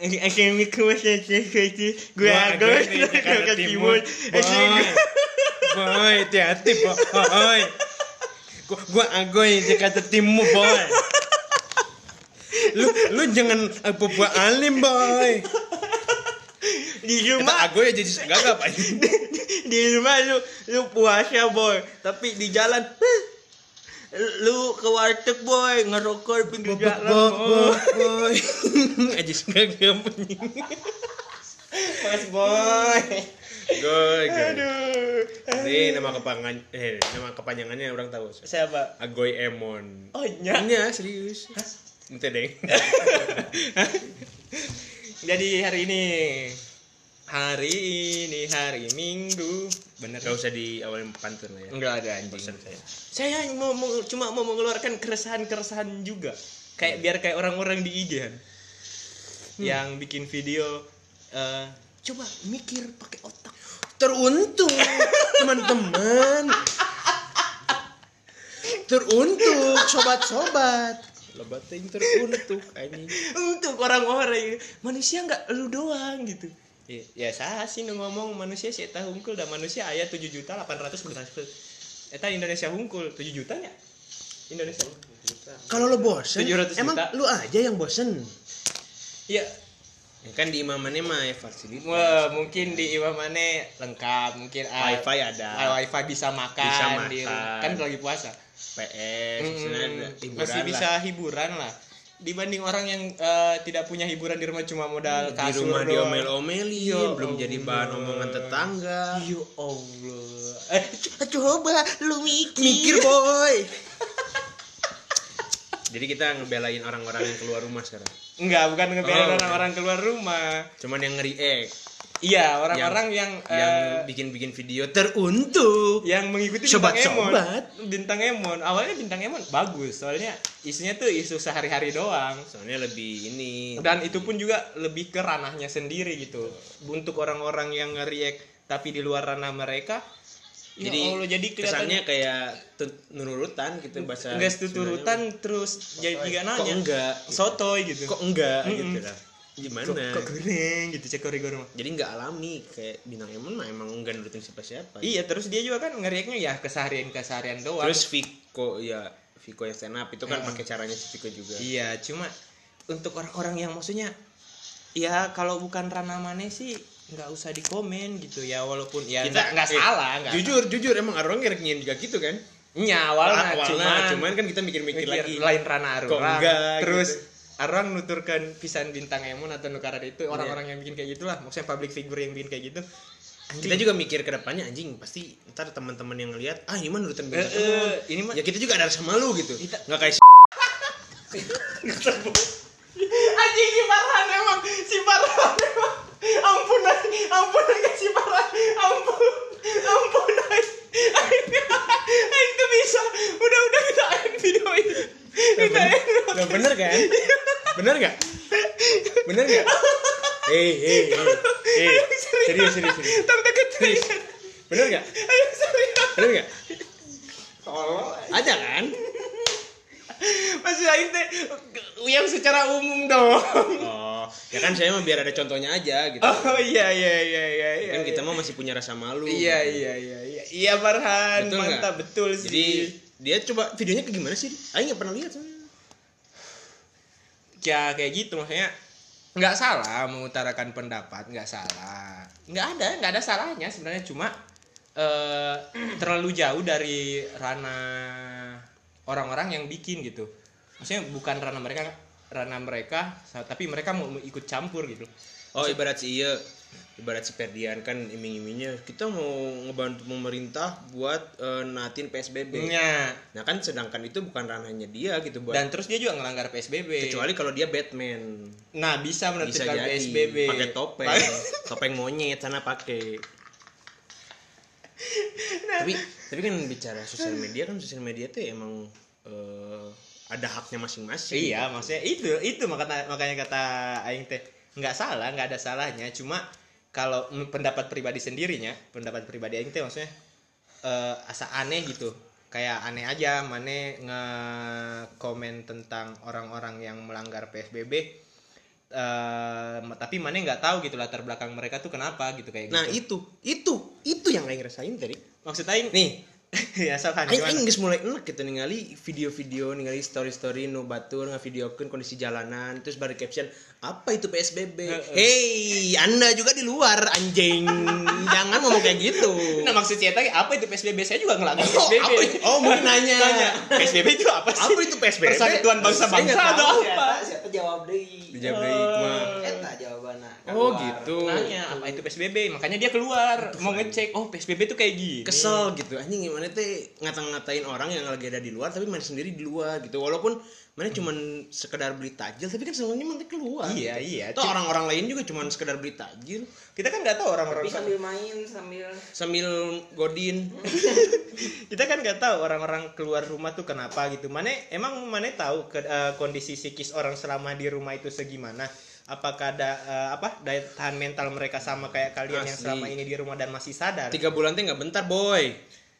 Akan mikir masa sesuatu Gue agak di Jakarta Timur. Boy. Boy, hati-hati, boy. Gua agoy Jakarta Timur, boy. Lu lu jangan apa-apa alim, boy. Di rumah agoy jadi gagap aja. Di rumah lu Lu puasa boy Tapi di jalan Lu ke warteg boy Ngerokok pinggir jalan boy boy. Aja gagap. Mas boy Goy, goy. Aduh Ini nama kepangan eh nama kepanjangannya orang tahu. Siapa? Agoy Emon. Oh nya Iya, serius. Ente deh. Jadi hari ini Hari ini hari Minggu Bener Gak usah di awalin pantun lah ya. Enggak ada anjing saya. Saya mau, mau- cuma mau mengeluarkan keresahan-keresahan juga Kayak biar kayak orang-orang di IG kan Yang bikin video eh, Coba mikir pakai otak Teruntuk teman-teman. Teruntuk sobat-sobat. Lebat yang teruntuk anjing. Untuk orang-orang Manusia nggak lu doang gitu Ya, ya saya sih nu ngomong manusia sih tahu hungkul dan manusia ayat 7 juta 800 Eta Indonesia hungkul 7 juta ya Indonesia Kalau lo bosen, 700 emang juta. lu aja yang bosen. Iya Ya kan di imamannya mah ya fasilitas. Wah, mungkin di Imamane lengkap, mungkin ah, Wifi ada. ah, wifi bisa makan, Bisa di makan. kan lagi puasa. PS, Mm, masih lah. bisa hiburan lah. Dibanding orang yang eh, tidak punya hiburan di rumah cuma modal di kasur rumah doang. diomel-omelin, Ya belum jadi bahan omongan tetangga. Ya Allah. Eh, co- coba lu mikir. Mikir boy. Jadi kita ngebelain orang-orang yang keluar rumah sekarang. Enggak, bukan ngebelain Oh, orang-orang keluar rumah. Cuman yang nge-react, Iya, orang-orang yang yang eh, bikin-bikin video teruntuk. yang mengikuti bintang Emon. Bintang Emon. Awalnya bintang Emon bagus, soalnya isunya tuh isu sehari-hari doang. Soalnya lebih ini. Dan itu pun juga lebih ke ranahnya sendiri gitu. Untuk orang-orang yang nge-react tapi di luar ranah mereka, ya jadi Allah, jadi kesannya kelihatannya kayak nurutan gitu bahasa. enggak tuturutan terus jadi juga Kok nanya. enggak? Sotoy gitu. Kok enggak Mm-mm. gitu lah. Gimana? kok, kok goreng gitu cek korigor mah. Jadi enggak alami kayak bintang Emon mah emang enggak nurutin siapa-siapa. Iya, terus dia juga kan ngeriaknya ya keseharian-keseharian doang. Terus Viko ya Viko yang stand up itu kan Hmm. pakai caranya si Viko juga. Iya, cuma untuk orang-orang yang maksudnya ya kalau bukan ranah mana sih nggak usah dikomen gitu ya walaupun ya Kita- nggak nggak eh, salah nggak Jujur, jujur emang orang ngerengin juga gitu kan. Nya awalnya, Awalnya, cuman, cuman kan kita mikir-mikir mikir lagi. lain ranah orang. Terus gitu. Orang nuturkan pisan bintang emon atau nukaran itu orang-orang yang bikin kayak gitulah, maksudnya public figure yang bikin kayak gitu. Kita juga mikir ke depannya anjing pasti ntar teman-teman yang ngelihat ah ini mah nurutin bintang Emon. ini mah Ya kita juga ada rasa malu gitu. Kita- Nggak kayak si anjing si Farhan emang si Farhan emang. Ampun ampun si Farhan. Ampun ampun ay ay itu bisa udah udah kita end video ini kita end Nah, bener kan? Bener nggak? Bener nggak? Eh, eh, eh, eh, serius, serius, serius. Serius. Bener nggak? ayo serius Bener nggak? tolong Ada kan? masih aing teh yang secara umum dong Oh, ya kan saya mah biar ada contohnya aja gitu. oh iya iya iya iya iya kan kita mah masih punya rasa malu. iya gitu. iya iya iya iya Farhan Betul mantap betul sih Jadi dia coba videonya ke gimana sih? Aing nggak pernah lihat soalnya. Ya kayak gitu maksudnya nggak salah mengutarakan pendapat nggak salah. Nggak ada nggak ada salahnya sebenarnya cuma eh, terlalu jauh dari ranah orang-orang yang bikin gitu. Maksudnya bukan ranah mereka ranah mereka tapi mereka mau ikut campur gitu Oh ibarat si iya ibarat si Ferdian kan iming-imingnya kita mau ngebantu pemerintah buat eh, natin PSBB. Nya. Nah kan sedangkan itu bukan ranahnya dia gitu buat dan terus dia juga ngelanggar PSBB kecuali kalau dia Batman. Nah bisa bisa menertibkan jadi. PSBB pakai topeng. Topeng monyet sana pakai. Tapi tapi kan bicara sosial media kan sosial media tuh emang eh, ada haknya masing-masing. Iya, maksudnya itu itu makanya makanya kata aing teh nggak salah, nggak ada salahnya. Cuma kalau pendapat pribadi sendirinya, pendapat pribadi aing teh maksudnya eh, asa aneh gitu. Kayak aneh aja mane nge-komen tentang orang-orang yang melanggar PSBB eh eh, tapi mana nggak tahu gitu latar belakang mereka tuh kenapa gitu kayak nah gitu. itu itu itu yang aing rasain tadi maksud aing nih ya aing gimana? aing geus mulai enak gitu ningali video-video ningali story-story nu batur ngavideokeun kondisi jalanan terus bari caption apa itu PSBB hei anda juga di luar anjing jangan ngomong kayak gitu Nah maksud saya tadi apa itu PSBB? Saya juga ngelanggar Oh, PSBB. apa itu? Oh, mungkin nanya. Tanya, PSBB itu apa sih? apa itu PSBB Persatuan bangsa-bangsa atau apa? Siapa jawab deui? dijawab deui kumaha Oh gitu Nanya apa itu PSBB? Makanya dia keluar mau ngecek. Oh PSBB itu kayak gini. kesel gitu anjing gimana teh ngata-ngatain orang yang lagi ada di luar tapi mana sendiri di luar gitu walaupun mana cuman sekedar beli tajil tapi kan sebenarnya mana keluar Iya gitu. iya. Toh orang-orang lain juga cuman sekedar beli tajil Kita kan nggak tahu orang-orang. Tapi sambil main sambil sambil godin Kita kan nggak tahu orang-orang keluar rumah tuh kenapa gitu. Mana emang mana tahu ke, eh, kondisi psikis orang selama di rumah itu segimana? Apakah ada eh, apa daya tahan mental mereka sama kayak kalian yang Asli. selama ini di rumah dan masih sadar? tiga bulan teh nggak bentar boy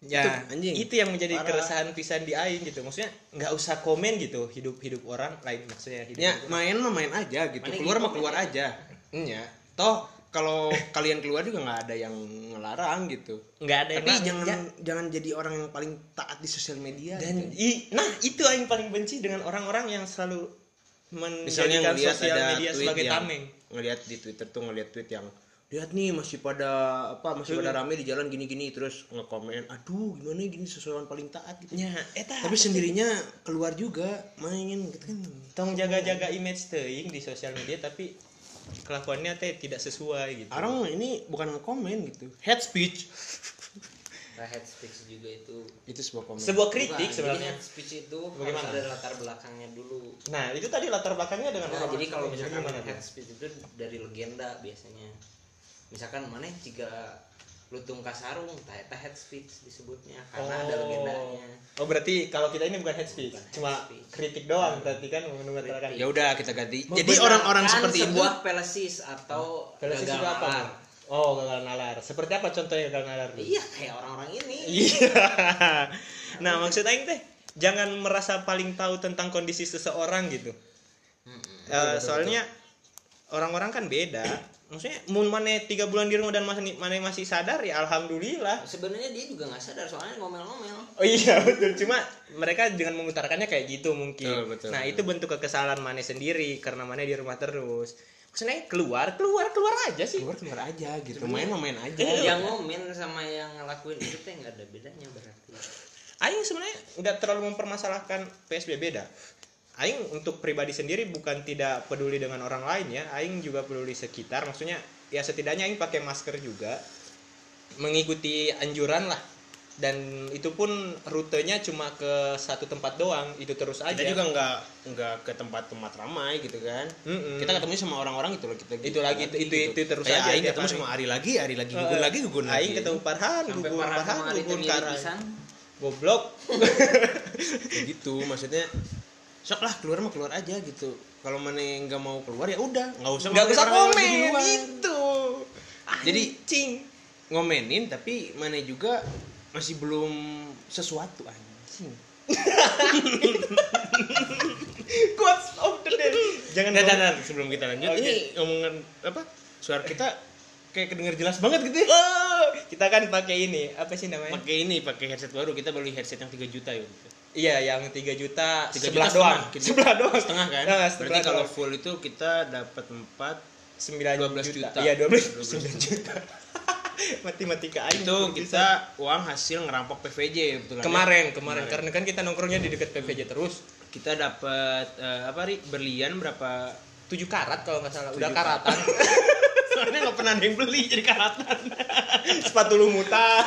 ya Itu, anjing. itu yang menjadi Parah. keresahan pisan di aing gitu maksudnya nggak usah komen gitu hidup hidup orang lain maksudnya hidup ya main mah main aja gitu Mana keluar mah keluar main aja ya toh kalau kalian keluar juga nggak ada yang ngelarang gitu nggak ada yang tapi larang. jangan Ya, jangan jadi orang yang paling taat di sosial media dan gitu. i, nah itu aing paling benci dengan orang-orang yang selalu misalnya ngelihat ada media tweet sebagai yang tameng. ngelihat di Twitter tuh ngelihat tweet yang lihat nih masih pada apa masih pada rame di jalan gini-gini terus ngekomen aduh gimana gini seseorang paling taat gitu. Ya eta tapi sendirinya keluar juga main gitu kan. Tong jaga-jaga image teuing di sosial media tapi kelakuannya teh tidak sesuai gitu. Orang ini bukan ngekomen gitu. Head speech Nah, head speech juga itu itu sebuah komen sebuah kritik Bukan, sebenarnya. head speech itu Bagaimana? ada latar belakangnya dulu. Nah itu tadi latar belakangnya dengan nah orang jadi kalau misalkan gimana head speech itu dari legenda biasanya. Misalkan mana jika lutung kasarung tah eta head speech disebutnya karena ada legendanya. Oh berarti kalau kita ini bukan head speech, Bukan head cuma speech. kritik doang berarti kan mengutarakan. ya udah kita ganti. Membenarkan jadi orang-orang seperti itu sebuah pelesis atau itu apa? Oh gagal nalar. Seperti apa contohnya gagal nalar? iya kayak orang-orang ini Iya. nah maksud Aing teh jangan merasa paling tahu tentang kondisi seseorang gitu. Mm-mm. Eh, soalnya orang-orang kan beda. Maksudnya mun mana tiga bulan di rumah dan masih mana masih sadar ya alhamdulillah. sebenarnya dia juga nggak sadar soalnya ngomel-ngomel Oh iya betul cuma mereka dengan mengutarakannya kayak gitu mungkin. Betul, betul, nah betul. itu bentuk kekesalan Mane sendiri karena Mane di rumah terus. Maksudnya keluar keluar keluar aja sih. keluar keluar aja gitu main main aja yang ngomel sama yang ngelakuin itu teh nggak ada bedanya berarti Aing sebenarnya nggak terlalu mempermasalahkan PSBB dah. Aing untuk pribadi sendiri bukan tidak peduli dengan orang lain ya. Aing juga peduli sekitar. Maksudnya ya setidaknya Aing pakai masker juga, mengikuti anjuran lah. Dan itu pun rutenya cuma ke satu tempat doang. Itu terus aja. kita juga nggak nggak ke tempat-tempat ramai gitu kan Mm-mm. kita ketemu sama orang-orang itu loh kita Itu lagi, itu- itu- itu terus Kayak aja Aing ketemu hari. sama Ari lagi Ari lagi gugun lagi gugun lagi Aing ketemu gugun teh mirip Karai. pisan Goblok. Gitu maksudnya sok lah keluar mah keluar aja gitu kalau mana nggak mau keluar ya udah nggak usah Nggak usah komen gitu. Jadi Cing. ngomenin tapi mana juga masih belum sesuatu anjing Quotes of the day. Jangan Nah, nah, nah, sebelum kita lanjut Oke. ini ngomongan apa suara kita kayak kedenger jelas banget gitu ya Oh, kita kan pakai ini, apa sih namanya? pakai ini pakai headset baru kita beli headset yang 3 juta ya gitu. Iya, yang 3 juta 3 sebelah juta doang. setengah. Kita- Sebelah doang. setengah kan Nah, berarti sebelah kalau full itu kita dapat 4 9 12 juta. juta. Iya, 12 12 9 juta. Matematika aing itu kita uang hasil ngerampok PVJ betul kan ya? kemarin, kemarin karena kan kita nongkrongnya di dekat PVJ terus. kita dapat eh, apa ri berlian berapa 7 karat kalau nggak salah, udah Tujuh karatan. soalnya nggak pernah ada yang beli jadi karatan Sepatu lumutan.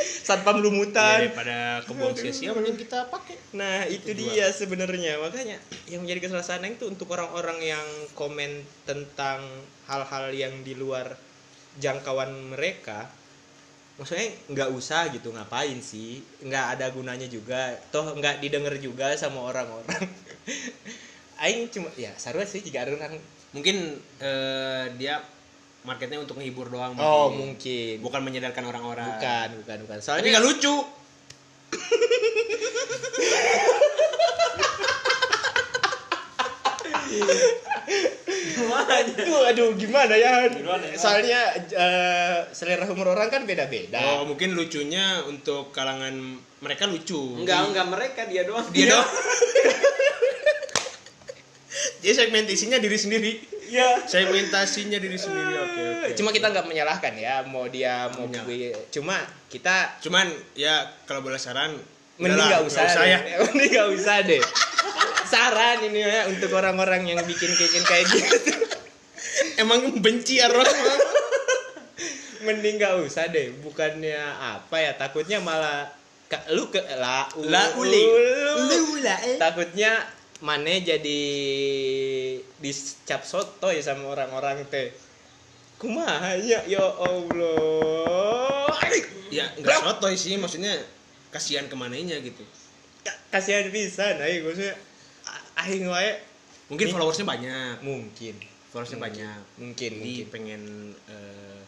Satpam lumutan. daripada kebuang sia-sia mending kita pakai Nah itu Kedua. dia sebenarnya makanya yang menjadi kesalahan itu untuk orang-orang yang komen tentang hal-hal yang di luar jangkauan mereka maksudnya nggak usah gitu ngapain sih? Nggak ada gunanya juga. Toh nggak didengar juga sama orang-orang. Aing cuma ya sarua sih jika orang. Mungkin eh, dia marketnya untuk menghibur doang oh mungkin. bukan menyadarkan orang-orang. Bukan bukan bukan. Tapi soalnya nggak lucu Aduh, aduh gimana ya? Gimana ya? Soalnya eh, selera humor orang kan beda-beda. Oh, mungkin lucunya untuk kalangan mereka lucu. Enggak, enggak mereka dia doang. Dia dong. Dia segmentasinya diri sendiri. Ya. Segmentasinya diri sendiri. Oke, oke. Cuma kita nggak menyalahkan ya, mau dia mau gue. Cuma kita Cuman ya kalau boleh saran mending nggak usah, deh. ya. mending nggak usah deh. Saran ini ya untuk orang-orang yang bikin bikin kayak gitu. Emang benci ya Ros? mending nggak usah deh. Bukannya apa ya? Takutnya malah ka- lu ke la, La uli. lu- lah. takutnya Mane jadi dicap soto ya sama orang-orang teh kumaha ya ya Allah Ya nggak sotoy sih, maksudnya kasihan ke mananya gitu. Ka- kasihan pisan aing maksudnya aing wae Mungkin Nih. followersnya banyak, mungkin followersnya banyak. mungkin Jadi mungkin pengen eh,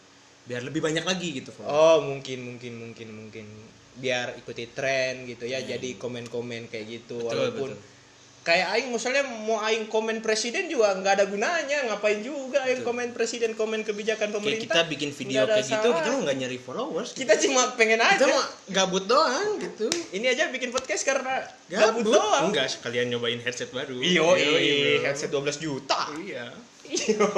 biar lebih banyak lagi gitu followers. oh mungkin mungkin mungkin mungkin biar ikuti tren gitu ya jadi komen-komen kayak gitu Betul, walaupun betul. Kayak aing misalnya mau aing komen presiden juga nggak ada gunanya ngapain juga aing Betul. komen presiden komen kebijakan Kayak pemerintah kita bikin video kayak gitu, kita salah. mah nggak nyari followers. kita cuma pengen aja kita gabut doang gitu. ini aja bikin podcast karena gabut Gabut doang Enggak, sekalian nyobain headset baru. iyo Iya. headset 12 juta Iya. iyo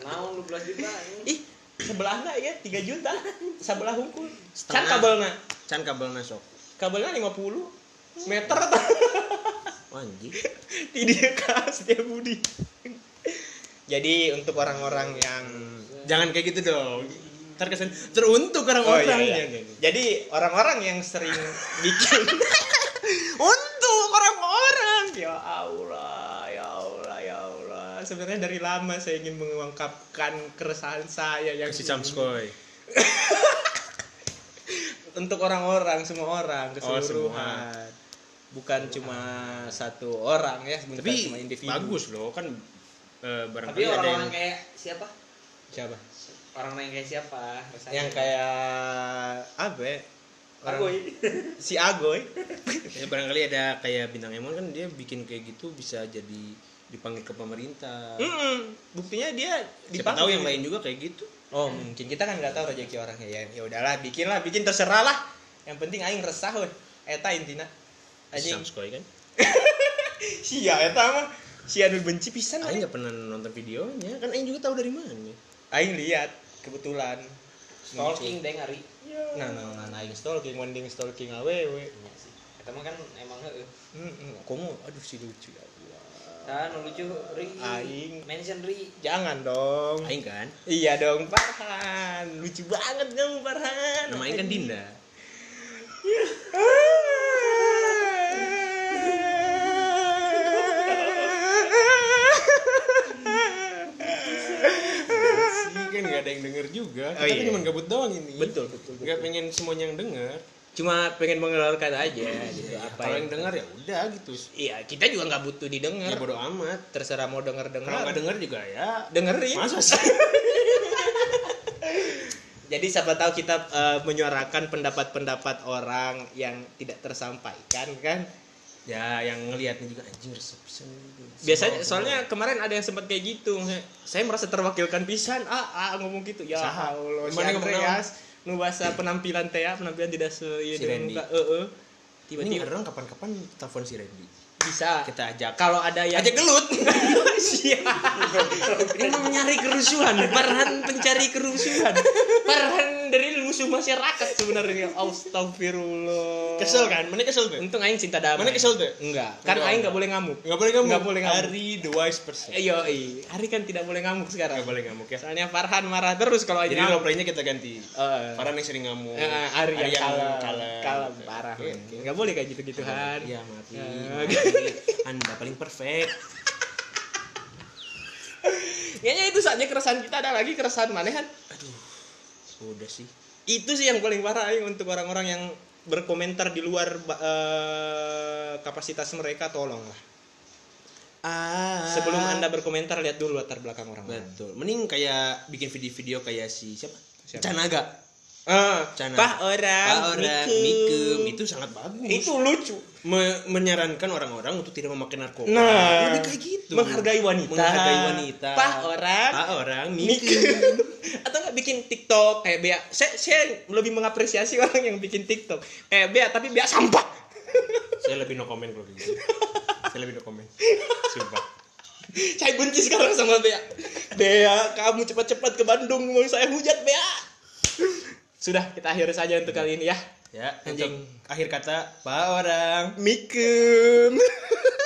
Naon lu belas juta ini. ih sebelahnya ya 3 juta sebelah hukum can kabelnya Can kabel nasok. kabelnya 50 meter Anjing. tidak kas dia budi jadi untuk orang-orang yang Jangan kayak gitu dong. Ntar kesan teruntuk Oh, orang-orang iya, iya. ya. Jadi orang-orang yang sering bikin untuk orang-orang ya Allah, ya Allah, ya Allah. Sebenarnya dari lama saya ingin mengungkapkan keresahan saya yang Si Samskoy. untuk orang-orang semua orang Oh, keseluruhan. Bukan cuma satu orang ya, bukan Tapi cuma individu. bagus loh kan eh, Tapi barangkali ada yang orang-orang kayak siapa? Siapa? Orang yang kayak siapa? Rasanya. Yang kayak apa? ya? Orang- Agoy. Si Agoy. ya barangkali ada kayak bintang Emon kan dia bikin kayak gitu bisa jadi dipanggil ke pemerintah. Mm-mm. Buktinya dia Siapa tahu yang lain juga kayak gitu. Oh mungkin kita kan nggak tahu rezeki orangnya ya. Ya udahlah, bikin lah, bikin terserah lah. Yang penting aing resah weh. Eta intina. Anjing. Samskoy kan. Sia eta mah. Si anu benci pisan. Aing Aing, nggak pernah nonton videonya kan Aing juga tahu dari mana. aing lihat kebetulan. Stalking deh ngari. Nah, nah, nah, nah, aing stalking, mending stalking awewe. Iya. Eta mah kan emang heeh. Hmm, kamu aduh si lucu ya Allah. Kan lucu Ri. Aing. Mention Ri. Jangan dong. Aing kan. Iya dong, Farhan. Lucu banget kamu, Farhan. Nama Aing kan Dinda. kan nggak ada yang denger juga. Kita Oh, kan iya. cuma gabut doang ini. Betul, betul, betul. Nggak pengen semuanya yang denger. Cuma pengen mengeluarkan aja gitu apa Kalau yang denger ya udah gitu. Iya, kita juga nggak butuh didengar. Ya bodo amat. Terserah mau denger Kalau dengar. nggak denger juga ya. dengerin. Masa sih? Jadi siapa tahu kita eh, menyuarakan pendapat-pendapat orang yang tidak tersampaikan kan. Ya yang ngelihatnya juga anjir. Biasanya soalnya kemarin ada yang sempat kayak gitu. Saya merasa terwakilkan pisan. Ah, ah ngomong gitu. Ya Saha? Allah, si Andreas nu bahasa penampilan teh ya, penampilan tidak se ieu Si Randy. Heeh. Ini Tiba-tiba orang kapan-kapan telepon si Randy. bisa. Kita ajak. Kalau ada yang Ajak gelut. Ini mau mencari kerusuhan. Farhan pencari kerusuhan. Farhan dari musuh masyarakat sebenarnya. Astagfirullah. Kesel kan? Mana kesel tuh? Untung aing cinta damai. Mana kesel tuh? Enggak. Kan Enggak. aing enggak boleh ngamuk. Nggak boleh ngamuk. Nggak boleh ngamuk. Ari the wise person. Yo, Hari kan tidak boleh ngamuk sekarang. Nggak boleh ngamuk ya. Soalnya Farhan marah terus kalau aing Jadi role playnya kita ganti. Eh, Farhan yang sering ngamuk. eh, Ari yang kalem. kalem. Kalem parah. Oke. Enggak boleh kayak gitu-gituhan. Iya, mati. Ya. mati. Anda paling perfect. Kayaknya itu saatnya keresahan kita ada lagi keresahan manehan. Aduh. Udah sih. Itu sih yang paling parah aing untuk orang-orang yang berkomentar di luar eh, kapasitas mereka tolonglah Ah. sebelum anda berkomentar lihat dulu latar belakang orang lain Betul. Mending kayak bikin video-video kayak si siapa? Siapa? Canaga. Eh, Cana. Pak orang, Pak orang mikem itu sangat bagus. Itu lucu. Me- menyarankan orang-orang untuk tidak memakai narkoba. Nah, Lebih kayak gitu. Menghargai wanita. Menghargai wanita. Pak orang. Pak orang Mikem. mikem. Atau nggak bikin TikTok kayak Bea. Saya, saya lebih mengapresiasi orang yang bikin TikTok. Kayak Bea tapi Bea sampah. Saya lebih no comment kalau gitu. Saya lebih no comment. Sumpah. saya benci sekarang sama Bea. Bea, kamu cepat-cepat ke Bandung mau saya hujat Bea. Sudah, kita akhiri saja untuk kali ini ya. Ya, Anjing. untuk akhir kata Pak orang Mikem.